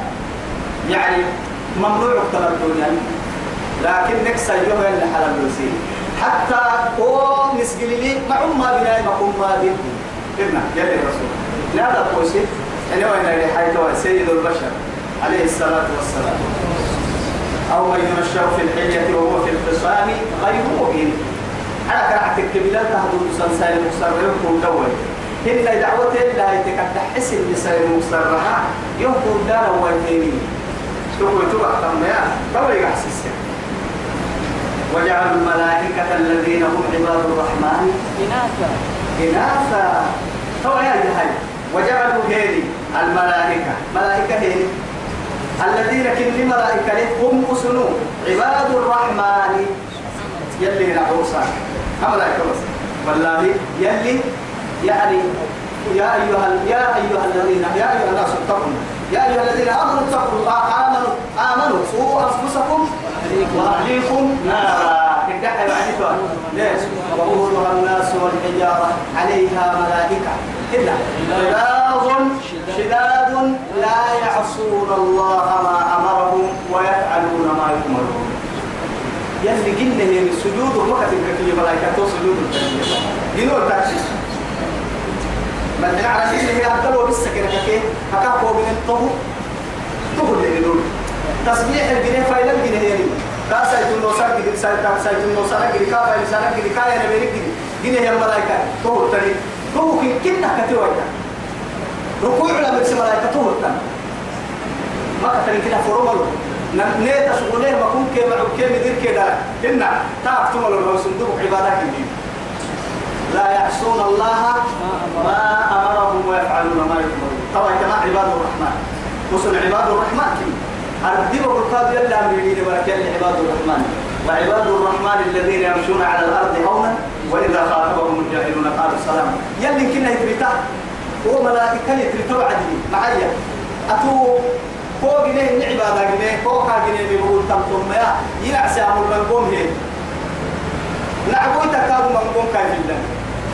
يعني ممنوع اقتل الدنيا. لكن نكسا يوم اللي حلال الوسيل حتى هو نسجل لي مع ما بناي مقوم ما بين ابن يلي رسول هذا قوسي يعني وين اللي حيث سيد البشر عليه الصلاة والسلام. أو من ينشأ في الحلية وهو في الخصام غير مبين. على كرعتك بلا تهدو سنسان مكسر يمكن دول هن دعوة لا يتكد حس النساء المكسرها يمكن دار ويتيني تقول تبع تميا كما يحسس وجعلوا الملائكة الذين هم عباد الرحمن إناثا. إناثا. تو يا هاي وجعلوا هيري الملائكة. ملائكة هيري. الذين كن ملائكة هم أسنو عباد الرحمن. يلي نعوصا ملائكة بس والله يلي يعني يا أيها يا أيها الذين يا أيها الناس اتقوا يا أيها الذين آمنوا اتقوا الله. آمنوا آمنوا. سوء أنفسكم وأهليكم نارا. كدحة بعدها ليش؟ وقودها الناس والحجارة عليها ملائكة. إلا غلاظ شداد لا يعصون الله ما أمرهم ويفعلون ما يؤمرون. يلي قلنا السجود وما كتبك في ملائكة سجود التنبيه جنور تاكسي بل على شيء هي أكلوا بالسكنة كيف هكاكوا من الطهو طهو اللي يقول تسبيح الجنيه فايلة الجنيه يعني كاسا يتم نوسا كده كاسا يتم نوسا كده كافا لسانا كده كايا نبيك كده جنيه. يا ملائكة طهو التاني. طهو كي كنا كتير ركوع لما بس ملائكة طهو التاني. ما كتير كده فرومالو نيتا شغله ما كون كي معو كي مدير كده كنا تعرف تملو لو صندوق عبادات كده لا يعصون الله ما أمرهم ويفعلون ما يؤمرون. طبعا كما عباد الرحمن وصل عباد الرحمن أردب بالقاد يلا أمرين ولكن عباد الرحمن. وعباد الرحمن الذين يمشون على الأرض هونا وإذا خاطبهم الجاهلون قالوا سلام يلي كنا يتريتا هو ملائكة يتريتا وعدي معايا. أتو فوق جنيه عبادة جنيه فوق جنيه بيقول تمتم يا ينعسى أمر من هي نعبوي تكاد من قوم كاي بالله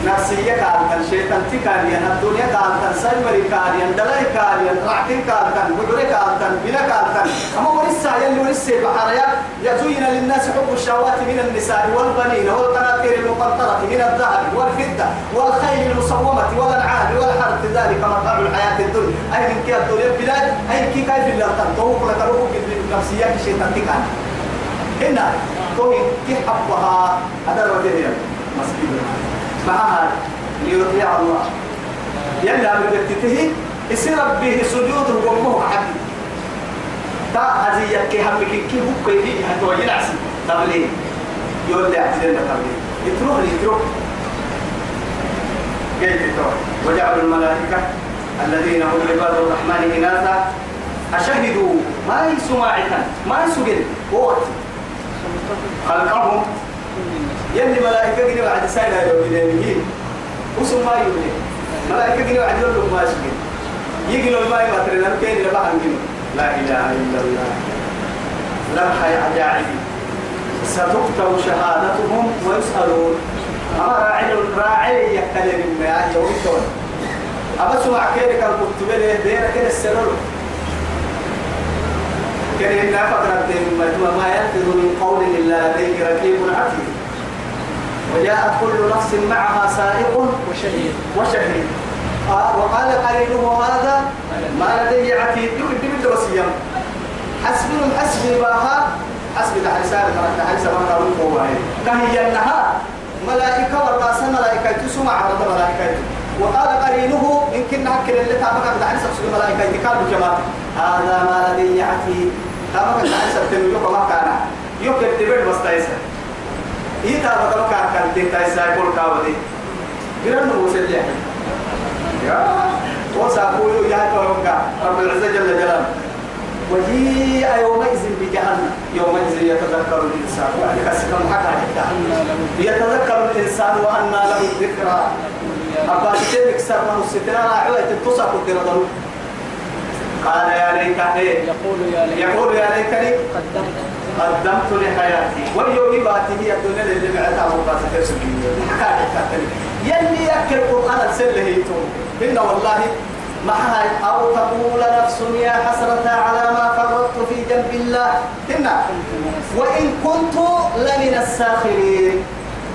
نفسية كارتن شيطان تكاريا الدنيا كارتن سايبري كاريا دلاي كاريا رعتين كارتن بدري كارتن بلا كارتن أما ورسا يلي ورسا بحريا يزين للناس حب الشهوات من النساء والبنين والقناطير المقنطرة من الذهب والفضة والخيل المصومة والأنعام والحرث ذلك متاع الحياة الدنيا. أي من كي الدنيا بلاد أي كي كيف تنتوه لك روح نفسية الشيطان تكاريا هنا توي تحبها هذا الوجه مسكين معها ليطيع الله. يلا ببتته يصير به سجود وقومه حد تا هذه كي هم كي هو كي هي حتى وين عسى تبلي يقول لي اعتذر تبلي يتروح يتروح. كيف يتروح. وجعلوا الملائكة الذين هم عباد الرحمن إناثا أشهدوا. ما يسمع ما يسجل قوة خلقهم. يلي ملائكة جني بعد ساينا يوم يدينه وسم ما يولي ملائكة جني بعد يوم ما يسجل يجي لو ما يبتر لنا كين لما هنجيله لا إله إلا الله. لمحة عجائب ستكتب شهادتهم ويسألون. أما راعي راعي يكلم ما يوم يكون أبى سمع كيرك الكتب له كده السرور كان هنا فقرة ما يلفظ من قول إلا لديه رقيب عتيد وجاءت كل نفس معها سائق وشهيد وشهيد آه وقال قرينه هذا ما لديه عتيد تبدأ وسيم حسبهم حسبي باها حسبي حساب ما قالوا قوة كهي النهار ملائكة والرأس ملائكة تسمع عرض ملائكة وقال قرينه يمكن نحكي اللي تعبك ده حسب سوى ملائكة قالوا كما هذا ما لدي عتيد تعبك ده حسب تنو يوكا ما كان يوكا تبعد بس تايسر إيه تابع كم كان كان تاي سايكول كاودي. جرن وصل لي يا. وسأقول يا توكا رب العزة جل جلاله. وجيء يومئذ بجهنم. يومئذ يتذكر الإنسان. كسكم حكا يتذكر الإنسان وأن له الذكرى. قال يا ليتني. يقول يا ليت يقول يا ليتني. قدمت. قدمت لحياتي. واليوم باتي هي الدنيا اللي بعتها مباسة يلي يأكل القرآن السنة هيتو إن والله معها أو تقول نفس يا حسرة على ما فرطت في جنب الله. إن. وإن كنت لمن الساخرين.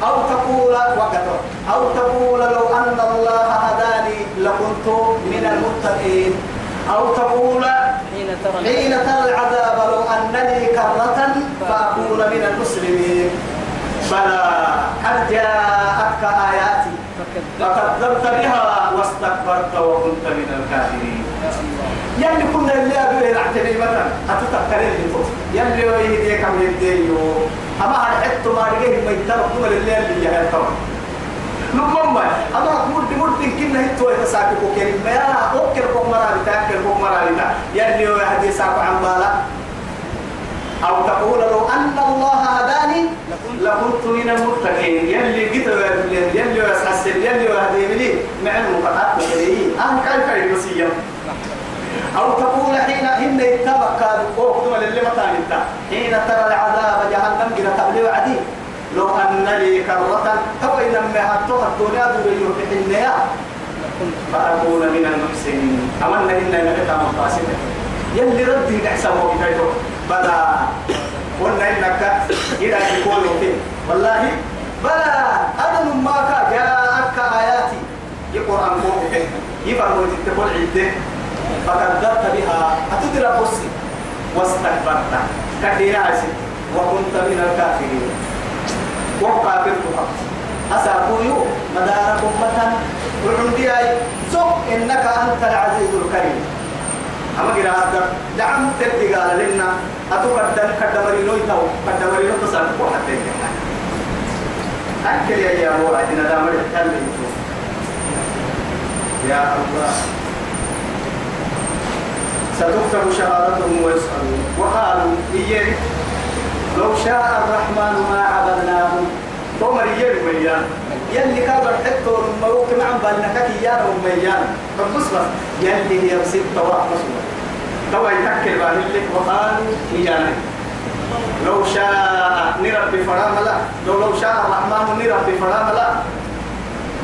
أو تقول وقت أو تقول لو أن الله هداني لكنت من المتقين. أو تقول حين ترى العذاب. لو أن لي كرة فأكون من المسلمين. بلى قد جاءتك آياتي. فكذبت. بها واستكبرت وكنت من الكافرين. يلي كنا اللي أبيه نعتني مثلا أتتكرر فوق. يلي ويهديك يديو أما هالحت ما رجيه ما يترك دول اللي اللي جهل طبعا لما أما مرد مرد كنا هتو يتساكي كوكيري ما يا أوكر كوك مرا بتاكل كوك مرا بتا يلي ويهدي ساكو عن بالا. أو تقول لو أن الله هداني لكنت من المتقين. يلي قلت يلي ويسحسن يلي ويهدي لي مع المقطعات الشرعيين أنا كيف يبصيهم أو تقول حين إن يتبقى وقدم للي متان انت حين ترى العذاب جهنم جنا تبلي وعدي. لو أن لي كرة تو إن ما هتوها الدنيا دوري في النيا فأكون من المحسنين. أمنا إن نبتا مقاسمة يلي ردي نحسبه بكيتو بلا قلنا إنك إلى يقول فيه والله. بلى. أدم ما كا جاءك آياتي. يقرأ قوم به يفرموا تقول عده فكذبت بها. أتدرى بصي واستكبرت. كثيرا عسي وكنت من الكافرين. وكافرتها أساقويو مدارك أمة. وعندي أي. سوء إنك أنت العزيز الكريم. أما هذا دعم تبدي قال لنا أتقدم كدمرينو يتو كدمرينو تصرف حتى أكل يا هو أدينا دامر التلميذ يا الله. ستكتب شهادتهم ويسألون. وقالوا إيه لو شاء الرحمن ما عبدناهم. ومر يلي ميان يلي كابر حتى مروك معن بالنكك إيانا وميان فبص يلي هي بسيط تواح مسؤول توا يتكل بعد لك وقالوا إيانا لو شاء نربي فرام لا. لو لو شاء الرحمن نربي فرام لا.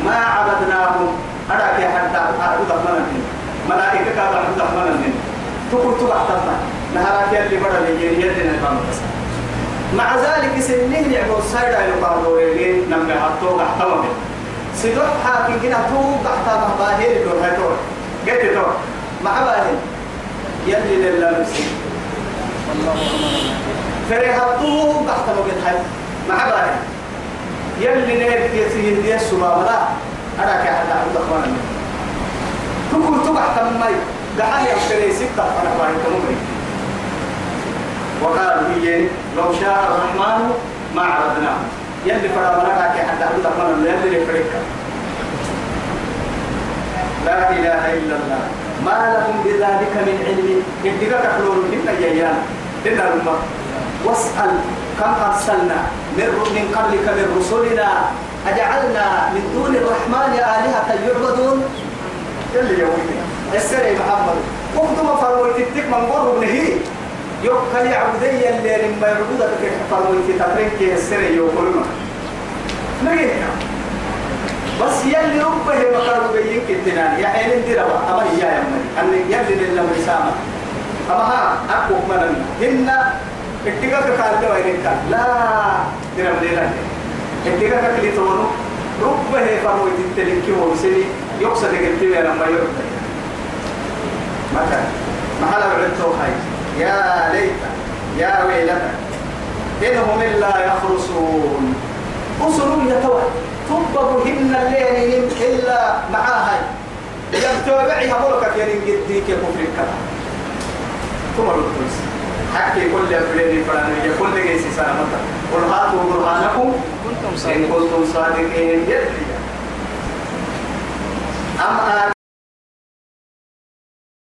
ما عبدناهم. أراك يا حتى أعبد من ملائكة كابر أعبد من تقول تبع تبع نهارك يلي بڑا لي يلي نقام بس مع ذلك سنين يعمل سايدا يقالوا لي نم حطوا قحطوا من سيدوح حاكي كنا تو قحطا مباهر دور هاي دور قلت دور مع باهر يلي لله نفسي. أمرنا فريحتو قحطا مباهر هاي. مع باهر يلي نير يسير دي السباب لا أراك يا حدا عبد الرحمن تقول تبع قاعد يشتري ستة أنا بعد كمبري وقالوا هي لو شاء الرحمن ما عرضناه. يلي فرا ملكا كي حتى عبد الرحمن يلي يفرك لا إله إلا الله. ما لهم بذلك من علم. ابتغاء تحلول إن جيان. إن الأمة واسأل كم أرسلنا من من قبلك من رسلنا. أجعلنا من دون الرحمن آلهة يعبدون. يلي يومي السري محمد. وقت ما فرموا تتك من قرب نهي يوكل عبدي اللي لما يعبدك فرموا تترك السري يوكل ما نجي بس يلي ربه مقالوا بيين كتنان يا حين اندروا أما هي يا أمي. أن يلي لله مسامة أما ها أكو من هن اتقاك قال وينك لا. درم ليلا اتقاك اللي تونو ربه فرموا تتلك وبسني يقصد قلتي لما يرد مثلا محل بعدتو هاي يا ليت يا ويلتا إنهم إلا يخرصون. أسروا يتوى تبقهن الليل إلا معاها يمتوبعها ملكك يلين قديك يكفر الكلام ثم الكرسي حكي كل يبريني فرانية كل جيسي سلامتا قل هاتوا برهانكم. كنتم إن كنتم صادقين. يدري أم